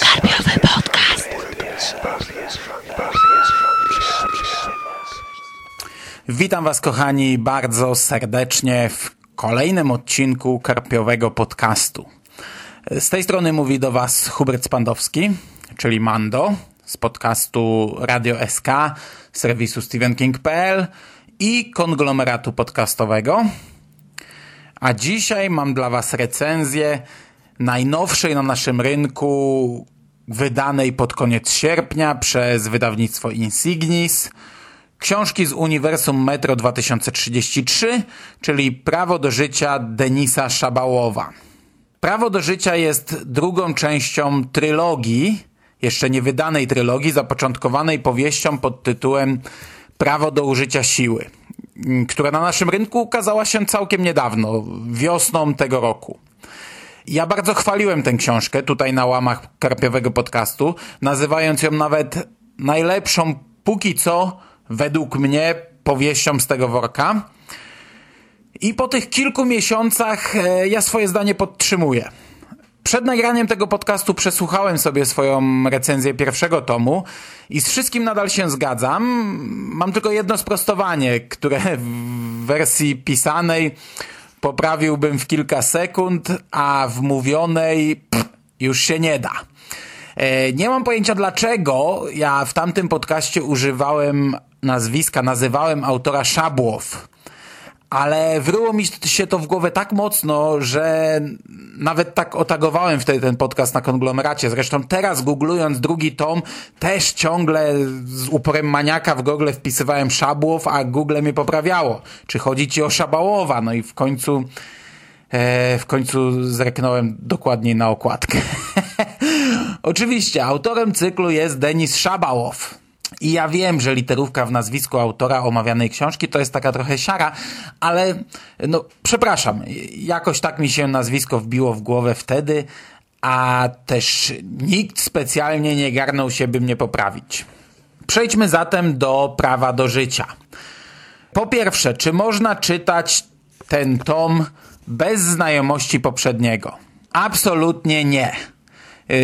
Karpiowy podcast. Witam Was, kochani, bardzo serdecznie w kolejnym odcinku Karpiowego Podcastu. Z tej strony mówi do Was Hubert Spandowski, czyli Mando, z podcastu Radio SK, serwisu StephenKing.pl i konglomeratu podcastowego. A dzisiaj mam dla Was recenzję najnowszej na naszym rynku, wydanej pod koniec sierpnia przez wydawnictwo Insignis, książki z Uniwersum Metro 2033, czyli Prawo do życia Denisa Szabałowa. Prawo do życia jest drugą częścią trylogii, jeszcze nie wydanej trylogii, zapoczątkowanej powieścią pod tytułem Prawo do użycia siły, która na naszym rynku ukazała się całkiem niedawno, wiosną tego roku. Ja bardzo chwaliłem tę książkę tutaj na łamach karpiowego podcastu, nazywając ją nawet najlepszą póki co, według mnie, powieścią z tego worka. I po tych kilku miesiącach e, ja swoje zdanie podtrzymuję. Przed nagraniem tego podcastu przesłuchałem sobie swoją recenzję pierwszego tomu i z wszystkim nadal się zgadzam. Mam tylko jedno sprostowanie, które w wersji pisanej poprawiłbym w kilka sekund, a w mówionej pff, już się nie da. E, nie mam pojęcia dlaczego ja w tamtym podcaście używałem nazwiska, nazywałem autora Szabłow ale wryło mi się to w głowę tak mocno, że nawet tak otagowałem wtedy ten podcast na konglomeracie. Zresztą teraz googlując drugi tom, też ciągle z uporem maniaka w Google wpisywałem Szabłow, a Google mnie poprawiało. Czy chodzi ci o Szabałowa? No i w końcu e, w końcu zreknąłem dokładniej na okładkę. Oczywiście, autorem cyklu jest Denis Szabałow. I ja wiem, że literówka w nazwisku autora omawianej książki to jest taka trochę siara, ale no przepraszam, jakoś tak mi się nazwisko wbiło w głowę wtedy, a też nikt specjalnie nie garnął się, by mnie poprawić. Przejdźmy zatem do prawa do życia. Po pierwsze, czy można czytać ten tom bez znajomości poprzedniego? Absolutnie nie.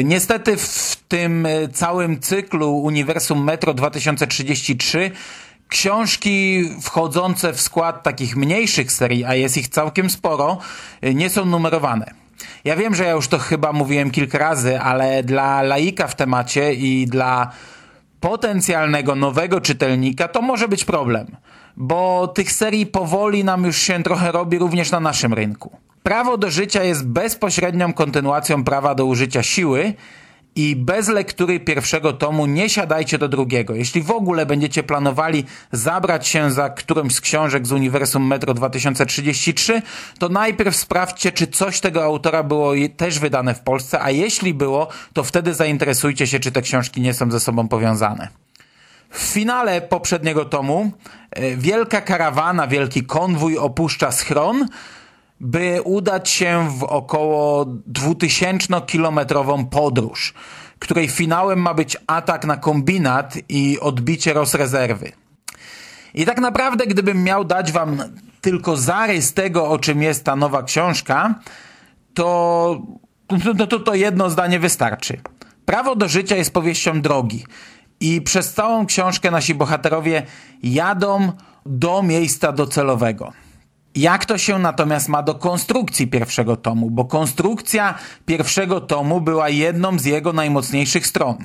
Niestety w tym całym cyklu Uniwersum Metro 2033 książki wchodzące w skład takich mniejszych serii, a jest ich całkiem sporo, nie są numerowane. Ja wiem, że ja już to chyba mówiłem kilka razy, ale dla laika w temacie i dla potencjalnego nowego czytelnika to może być problem, bo tych serii powoli nam już się trochę robi również na naszym rynku. Prawo do życia jest bezpośrednią kontynuacją prawa do użycia siły i bez lektury pierwszego tomu nie siadajcie do drugiego. Jeśli w ogóle będziecie planowali zabrać się za którąś z książek z Uniwersum Metro 2033, to najpierw sprawdźcie, czy coś tego autora było też wydane w Polsce, a jeśli było, to wtedy zainteresujcie się, czy te książki nie są ze sobą powiązane. W finale poprzedniego tomu wielka karawana, wielki konwój opuszcza schron, by udać się w około 2000-kilometrową podróż, której finałem ma być atak na kombinat i odbicie rezerwy. I tak naprawdę, gdybym miał dać wam tylko zarys tego, o czym jest ta nowa książka, to, to, to, to jedno zdanie wystarczy. Prawo do życia jest powieścią drogi i przez całą książkę nasi bohaterowie jadą do miejsca docelowego. Jak to się natomiast ma do konstrukcji pierwszego tomu? Bo konstrukcja pierwszego tomu była jedną z jego najmocniejszych stron.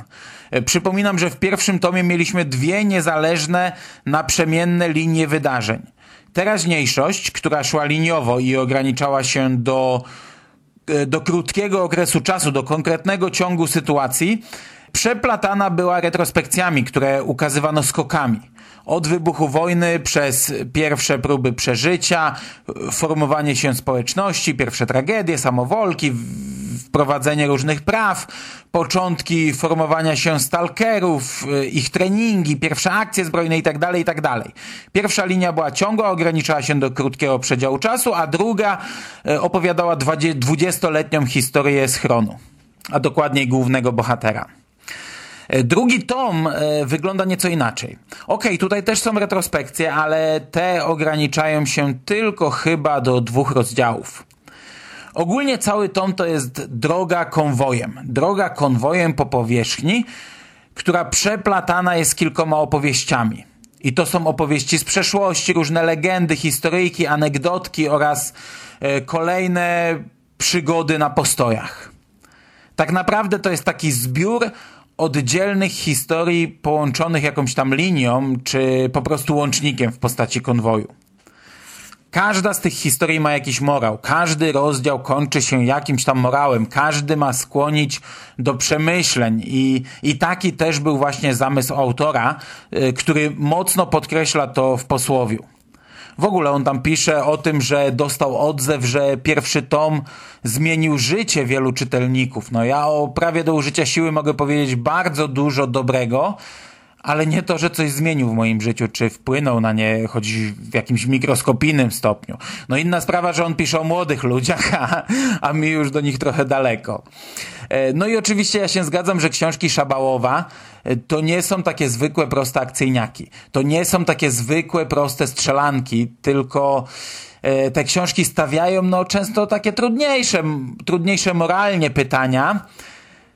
Przypominam, że w pierwszym tomie mieliśmy dwie niezależne, naprzemienne linie wydarzeń. Teraźniejszość, która szła liniowo i ograniczała się do, do krótkiego okresu czasu, do konkretnego ciągu sytuacji, przeplatana była retrospekcjami, które ukazywano skokami. Od wybuchu wojny przez pierwsze próby przeżycia, formowanie się społeczności, pierwsze tragedie, samowolki, wprowadzenie różnych praw, początki formowania się stalkerów, ich treningi, pierwsze akcje zbrojne itd., itd. Pierwsza linia była ciągła, ograniczała się do krótkiego przedziału czasu, a druga opowiadała dwudziestoletnią historię schronu, a dokładniej głównego bohatera. Drugi tom wygląda nieco inaczej. Ok, tutaj też są retrospekcje, ale te ograniczają się tylko chyba do dwóch rozdziałów. Ogólnie cały tom to jest droga konwojem. Droga konwojem po powierzchni, która przeplatana jest kilkoma opowieściami. I to są opowieści z przeszłości, różne legendy, historyjki, anegdotki oraz e, kolejne przygody na postojach. Tak naprawdę to jest taki zbiór oddzielnych historii połączonych jakąś tam linią, czy po prostu łącznikiem w postaci konwoju. Każda z tych historii ma jakiś morał. Każdy rozdział kończy się jakimś tam morałem. Każdy ma skłonić do przemyśleń i, i taki też był właśnie zamysł autora, y, który mocno podkreśla to w posłowiu. W ogóle on tam pisze o tym, że dostał odzew, że pierwszy tom zmienił życie wielu czytelników. No ja o prawie do użycia siły mogę powiedzieć bardzo dużo dobrego, ale nie to, że coś zmienił w moim życiu, czy wpłynął na nie choć w jakimś mikroskopijnym stopniu. No inna sprawa, że on pisze o młodych ludziach, a, a mi już do nich trochę daleko. E, no i oczywiście ja się zgadzam, że książki Szabałowa to nie są takie zwykłe, proste akcyjniaki. To nie są takie zwykłe, proste strzelanki, tylko e, te książki stawiają no często takie trudniejsze, trudniejsze moralnie pytania,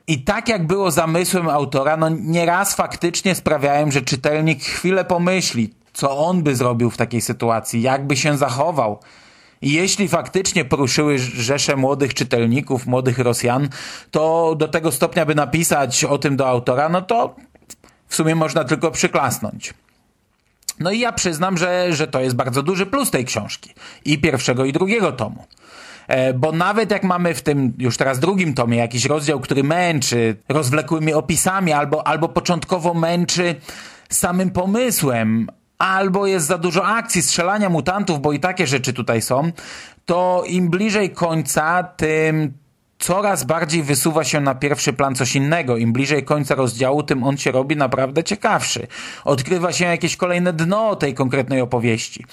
i tak jak było zamysłem autora, no nieraz faktycznie sprawiają, że czytelnik chwilę pomyśli, co on by zrobił w takiej sytuacji, jak by się zachował. Jeśli faktycznie poruszyły rzesze młodych czytelników, młodych Rosjan, to do tego stopnia, by napisać o tym do autora, no to w sumie można tylko przyklasnąć. No i ja przyznam, że, że to jest bardzo duży plus tej książki. I pierwszego, i drugiego tomu. E, bo nawet jak mamy w tym już teraz drugim tomie jakiś rozdział, który męczy rozwlekłymi opisami albo, albo początkowo męczy samym pomysłem, albo jest za dużo akcji, strzelania mutantów, bo i takie rzeczy tutaj są, to im bliżej końca, tym coraz bardziej wysuwa się na pierwszy plan coś innego. Im bliżej końca rozdziału, tym on się robi naprawdę ciekawszy. Odkrywa się jakieś kolejne dno tej konkretnej opowieści.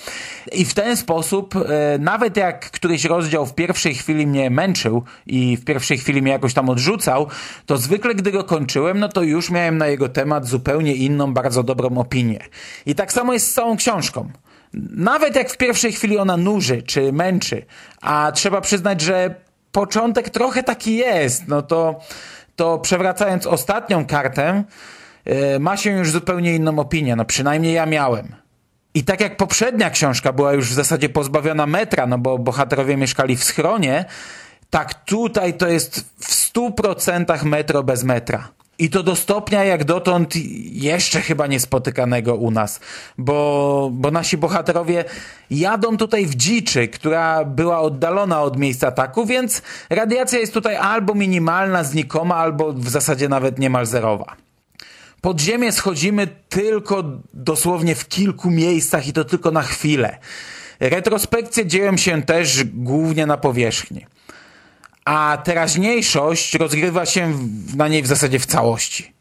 I w ten sposób, e, nawet jak któryś rozdział w pierwszej chwili mnie męczył i w pierwszej chwili mnie jakoś tam odrzucał, to zwykle gdy go kończyłem, no to już miałem na jego temat zupełnie inną, bardzo dobrą opinię. I tak samo jest z całą książką. Nawet jak w pierwszej chwili ona nuży czy męczy, a trzeba przyznać, że początek trochę taki jest, no to, to przewracając ostatnią kartę, yy, ma się już zupełnie inną opinię, no przynajmniej ja miałem. I tak jak poprzednia książka była już w zasadzie pozbawiona metra, no bo bohaterowie mieszkali w schronie, tak tutaj to jest w stu procentach metro bez metra. I to do stopnia jak dotąd jeszcze chyba niespotykanego u nas, bo, bo nasi bohaterowie jadą tutaj w dziczy, która była oddalona od miejsca ataku, więc radiacja jest tutaj albo minimalna, znikoma, albo w zasadzie nawet niemal zerowa. Pod ziemię schodzimy tylko dosłownie w kilku miejscach i to tylko na chwilę. Retrospekcje dzieją się też głównie na powierzchni a teraźniejszość rozgrywa się na niej w zasadzie w całości.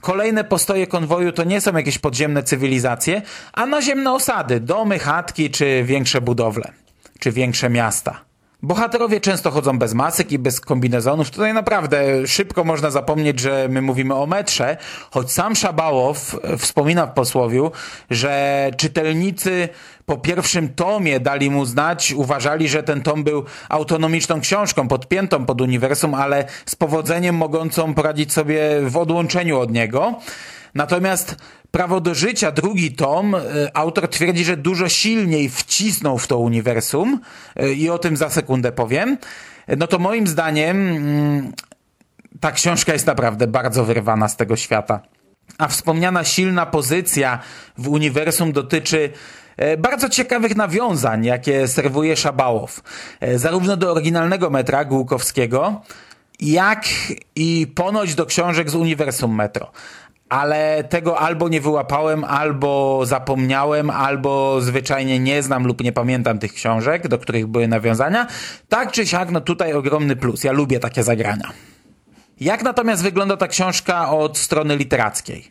Kolejne postoje konwoju to nie są jakieś podziemne cywilizacje, a naziemne osady, domy, chatki czy większe budowle, czy większe miasta. Bohaterowie często chodzą bez masek i bez kombinezonów. Tutaj naprawdę szybko można zapomnieć, że my mówimy o metrze, choć sam Szabałow wspomina w posłowiu, że czytelnicy po pierwszym tomie dali mu znać, uważali, że ten tom był autonomiczną książką, podpiętą pod uniwersum, ale z powodzeniem mogącą poradzić sobie w odłączeniu od niego. Natomiast Prawo do życia, drugi tom, e, autor twierdzi, że dużo silniej wcisnął w to uniwersum e, i o tym za sekundę powiem. No to moim zdaniem mm, ta książka jest naprawdę bardzo wyrwana z tego świata. A wspomniana silna pozycja w uniwersum dotyczy e, bardzo ciekawych nawiązań, jakie serwuje Szabałow. Zarówno do oryginalnego metra Głukowskiego, jak i ponoć do książek z uniwersum metro ale tego albo nie wyłapałem, albo zapomniałem, albo zwyczajnie nie znam lub nie pamiętam tych książek, do których były nawiązania. Tak czy siak, no tutaj ogromny plus. Ja lubię takie zagrania. Jak natomiast wygląda ta książka od strony literackiej?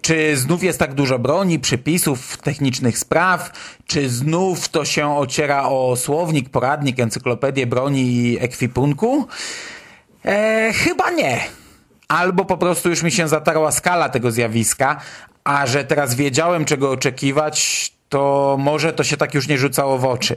Czy znów jest tak dużo broni, przypisów, technicznych spraw? Czy znów to się ociera o słownik, poradnik, encyklopedię broni i ekwipunku? Eee, chyba nie albo po prostu już mi się zatarła skala tego zjawiska, a że teraz wiedziałem, czego oczekiwać, to może to się tak już nie rzucało w oczy.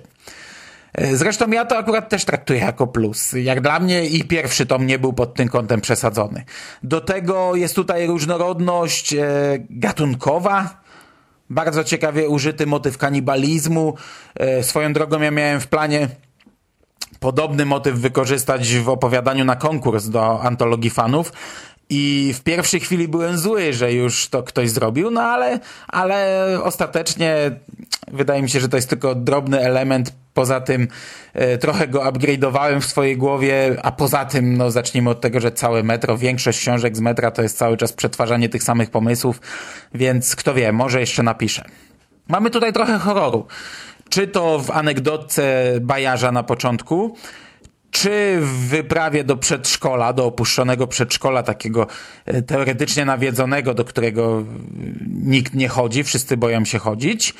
E, zresztą ja to akurat też traktuję jako plus. Jak dla mnie i pierwszy tom nie był pod tym kątem przesadzony. Do tego jest tutaj różnorodność e, gatunkowa, bardzo ciekawie użyty motyw kanibalizmu. E, swoją drogą ja miałem w planie podobny motyw wykorzystać w opowiadaniu na konkurs do antologii fanów. I w pierwszej chwili byłem zły, że już to ktoś zrobił, no ale, ale ostatecznie wydaje mi się, że to jest tylko drobny element. Poza tym e, trochę go upgrade'owałem w swojej głowie, a poza tym, no zacznijmy od tego, że całe metro, większość książek z metra to jest cały czas przetwarzanie tych samych pomysłów, więc kto wie, może jeszcze napiszę. Mamy tutaj trochę horroru. Czy to w anegdotce Bajarza na początku, czy w wyprawie do przedszkola, do opuszczonego przedszkola, takiego e, teoretycznie nawiedzonego, do którego nikt nie chodzi, wszyscy boją się chodzić.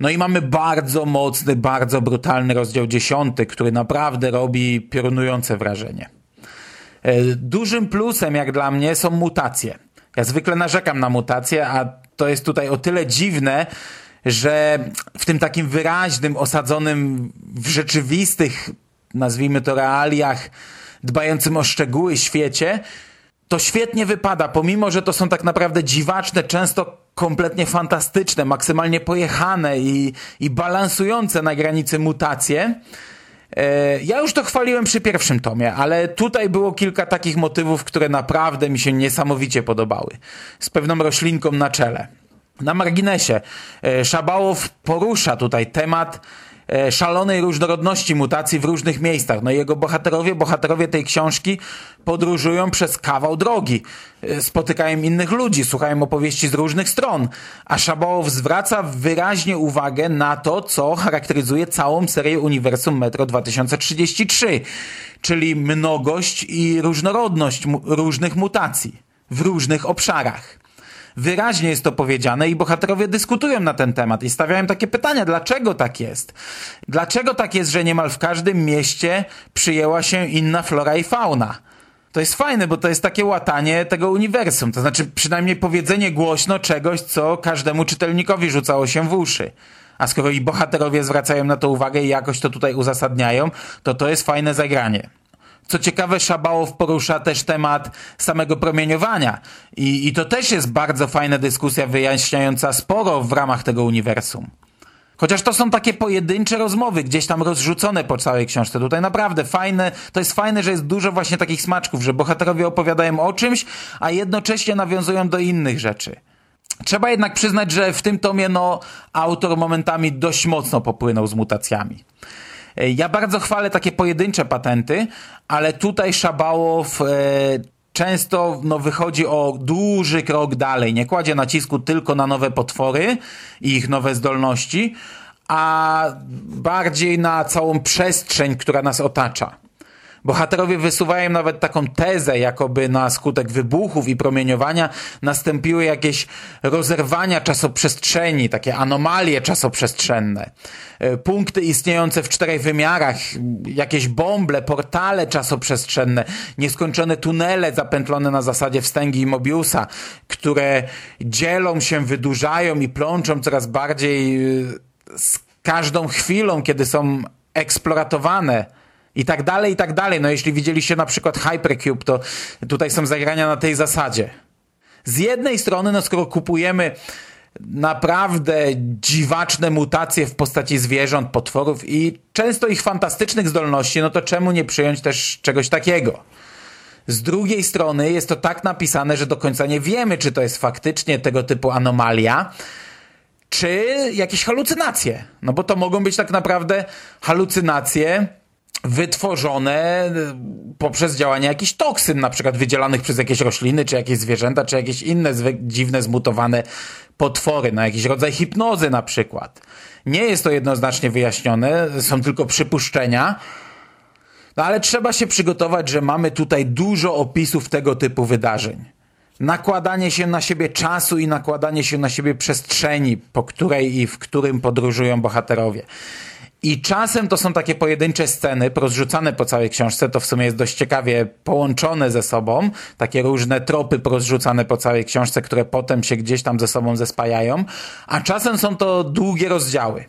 No i mamy bardzo mocny, bardzo brutalny rozdział dziesiąty, który naprawdę robi piorunujące wrażenie. E, dużym plusem, jak dla mnie, są mutacje. Ja zwykle narzekam na mutacje, a to jest tutaj o tyle dziwne, że w tym takim wyraźnym, osadzonym w rzeczywistych, nazwijmy to realiach, dbającym o szczegóły świecie, to świetnie wypada, pomimo, że to są tak naprawdę dziwaczne, często kompletnie fantastyczne, maksymalnie pojechane i, i balansujące na granicy mutacje. E, ja już to chwaliłem przy pierwszym tomie, ale tutaj było kilka takich motywów, które naprawdę mi się niesamowicie podobały. Z pewną roślinką na czele. Na marginesie, e, Szabałow porusza tutaj temat e, szalonej różnorodności mutacji w różnych miejscach. No jego bohaterowie, bohaterowie tej książki podróżują przez kawał drogi, e, spotykają innych ludzi, słuchają opowieści z różnych stron, a Szabałow zwraca wyraźnie uwagę na to, co charakteryzuje całą serię Uniwersum Metro 2033, czyli mnogość i różnorodność różnych mutacji w różnych obszarach. Wyraźnie jest to powiedziane i bohaterowie dyskutują na ten temat i stawiają takie pytania, dlaczego tak jest? Dlaczego tak jest, że niemal w każdym mieście przyjęła się inna flora i fauna? To jest fajne, bo to jest takie łatanie tego uniwersum. To znaczy przynajmniej powiedzenie głośno czegoś, co każdemu czytelnikowi rzucało się w uszy. A skoro i bohaterowie zwracają na to uwagę i jakoś to tutaj uzasadniają, to to jest fajne zagranie. Co ciekawe, Szabałow porusza też temat samego promieniowania. I, I to też jest bardzo fajna dyskusja wyjaśniająca sporo w ramach tego uniwersum. Chociaż to są takie pojedyncze rozmowy, gdzieś tam rozrzucone po całej książce. Tutaj naprawdę fajne, to jest fajne, że jest dużo właśnie takich smaczków, że bohaterowie opowiadają o czymś, a jednocześnie nawiązują do innych rzeczy. Trzeba jednak przyznać, że w tym tomie no, autor momentami dość mocno popłynął z mutacjami. E, ja bardzo chwalę takie pojedyncze patenty, ale tutaj Szabałow e, często no, wychodzi o duży krok dalej. Nie kładzie nacisku tylko na nowe potwory i ich nowe zdolności, a bardziej na całą przestrzeń, która nas otacza. Bohaterowie wysuwają nawet taką tezę, jakoby na skutek wybuchów i promieniowania nastąpiły jakieś rozerwania czasoprzestrzeni, takie anomalie czasoprzestrzenne. E, punkty istniejące w czterech wymiarach, jakieś bąble, portale czasoprzestrzenne, nieskończone tunele zapętlone na zasadzie wstęgi i Mobiusa, które dzielą się, wydłużają i plączą coraz bardziej e, z każdą chwilą, kiedy są eksploratowane i tak dalej, i tak dalej. No jeśli widzieliście na przykład Hypercube, to tutaj są zagrania na tej zasadzie. Z jednej strony, no skoro kupujemy naprawdę dziwaczne mutacje w postaci zwierząt, potworów i często ich fantastycznych zdolności, no to czemu nie przyjąć też czegoś takiego? Z drugiej strony jest to tak napisane, że do końca nie wiemy, czy to jest faktycznie tego typu anomalia, czy jakieś halucynacje. No bo to mogą być tak naprawdę halucynacje, wytworzone poprzez działanie jakichś toksyn, na przykład wydzielanych przez jakieś rośliny, czy jakieś zwierzęta, czy jakieś inne dziwne, zmutowane potwory, na jakiś rodzaj hipnozy na przykład. Nie jest to jednoznacznie wyjaśnione, są tylko przypuszczenia, no ale trzeba się przygotować, że mamy tutaj dużo opisów tego typu wydarzeń. Nakładanie się na siebie czasu i nakładanie się na siebie przestrzeni, po której i w którym podróżują bohaterowie. I czasem to są takie pojedyncze sceny, rozrzucane po całej książce, to w sumie jest dość ciekawie połączone ze sobą, takie różne tropy rozrzucane po całej książce, które potem się gdzieś tam ze sobą zespajają, a czasem są to długie rozdziały.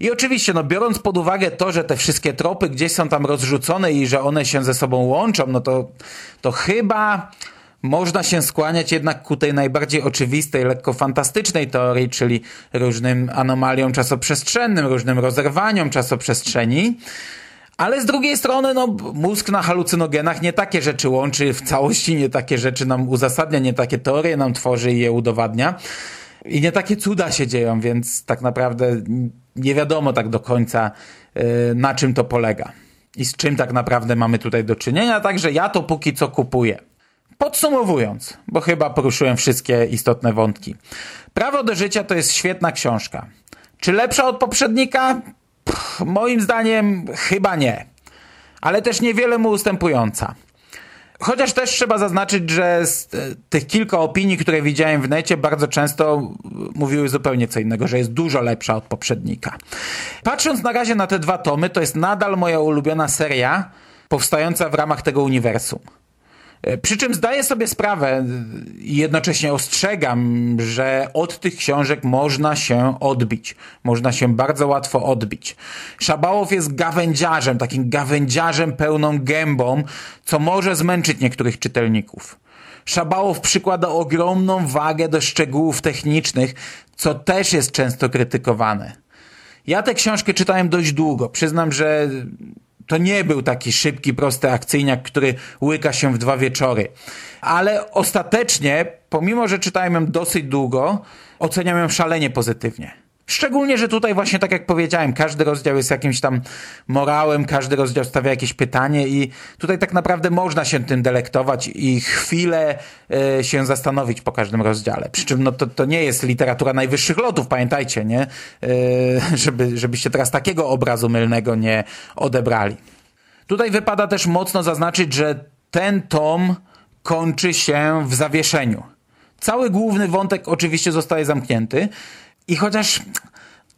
I oczywiście, no biorąc pod uwagę to, że te wszystkie tropy gdzieś są tam rozrzucone i że one się ze sobą łączą, no to, to chyba można się skłaniać jednak ku tej najbardziej oczywistej, lekko fantastycznej teorii, czyli różnym anomaliom czasoprzestrzennym, różnym rozerwaniom czasoprzestrzeni. Ale z drugiej strony, no, mózg na halucynogenach nie takie rzeczy łączy w całości, nie takie rzeczy nam uzasadnia, nie takie teorie nam tworzy i je udowadnia. I nie takie cuda się dzieją, więc tak naprawdę nie wiadomo tak do końca, y, na czym to polega. I z czym tak naprawdę mamy tutaj do czynienia, także ja to póki co kupuję. Podsumowując, bo chyba poruszyłem wszystkie istotne wątki. Prawo do życia to jest świetna książka. Czy lepsza od poprzednika? Pff, moim zdaniem chyba nie. Ale też niewiele mu ustępująca. Chociaż też trzeba zaznaczyć, że z e, tych kilka opinii, które widziałem w necie, bardzo często mówiły zupełnie co innego, że jest dużo lepsza od poprzednika. Patrząc na razie na te dwa tomy, to jest nadal moja ulubiona seria powstająca w ramach tego uniwersum. E, przy czym zdaję sobie sprawę i jednocześnie ostrzegam, że od tych książek można się odbić. Można się bardzo łatwo odbić. Szabałow jest gawędziarzem, takim gawędziarzem pełną gębą, co może zmęczyć niektórych czytelników. Szabałow przykłada ogromną wagę do szczegółów technicznych, co też jest często krytykowane. Ja tę książkę czytałem dość długo. Przyznam, że to nie był taki szybki, prosty akcyjniak, który łyka się w dwa wieczory. Ale ostatecznie, pomimo że czytałem ją dosyć długo, oceniam ją szalenie pozytywnie. Szczególnie, że tutaj właśnie tak jak powiedziałem, każdy rozdział jest jakimś tam morałem, każdy rozdział stawia jakieś pytanie i tutaj tak naprawdę można się tym delektować i chwilę y, się zastanowić po każdym rozdziale. Przy czym no to, to nie jest literatura najwyższych lotów, pamiętajcie, nie? Y, żeby, żebyście teraz takiego obrazu mylnego nie odebrali. Tutaj wypada też mocno zaznaczyć, że ten tom kończy się w zawieszeniu. Cały główny wątek oczywiście zostaje zamknięty, i chociaż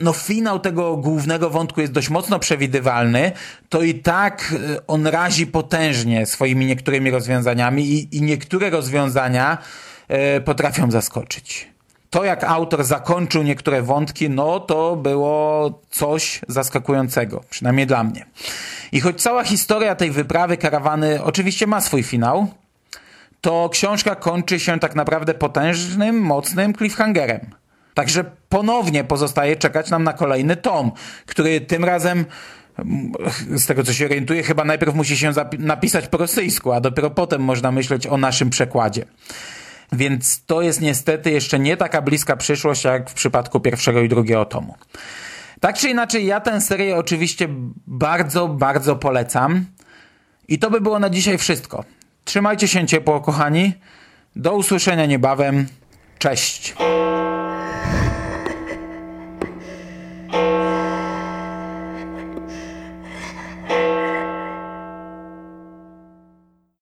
no finał tego głównego wątku jest dość mocno przewidywalny, to i tak y, on razi potężnie swoimi niektórymi rozwiązaniami i, i niektóre rozwiązania y, potrafią zaskoczyć. To, jak autor zakończył niektóre wątki, no to było coś zaskakującego, przynajmniej dla mnie. I choć cała historia tej wyprawy karawany oczywiście ma swój finał, to książka kończy się tak naprawdę potężnym, mocnym cliffhangerem Także ponownie pozostaje czekać nam na kolejny tom, który tym razem mm, z tego co się orientuję, chyba najpierw musi się napisać po rosyjsku, a dopiero potem można myśleć o naszym przekładzie. Więc to jest niestety jeszcze nie taka bliska przyszłość, jak w przypadku pierwszego i drugiego tomu. Tak czy inaczej, ja tę serię oczywiście bardzo, bardzo polecam. I to by było na dzisiaj wszystko. Trzymajcie się ciepło, kochani. Do usłyszenia niebawem. Cześć.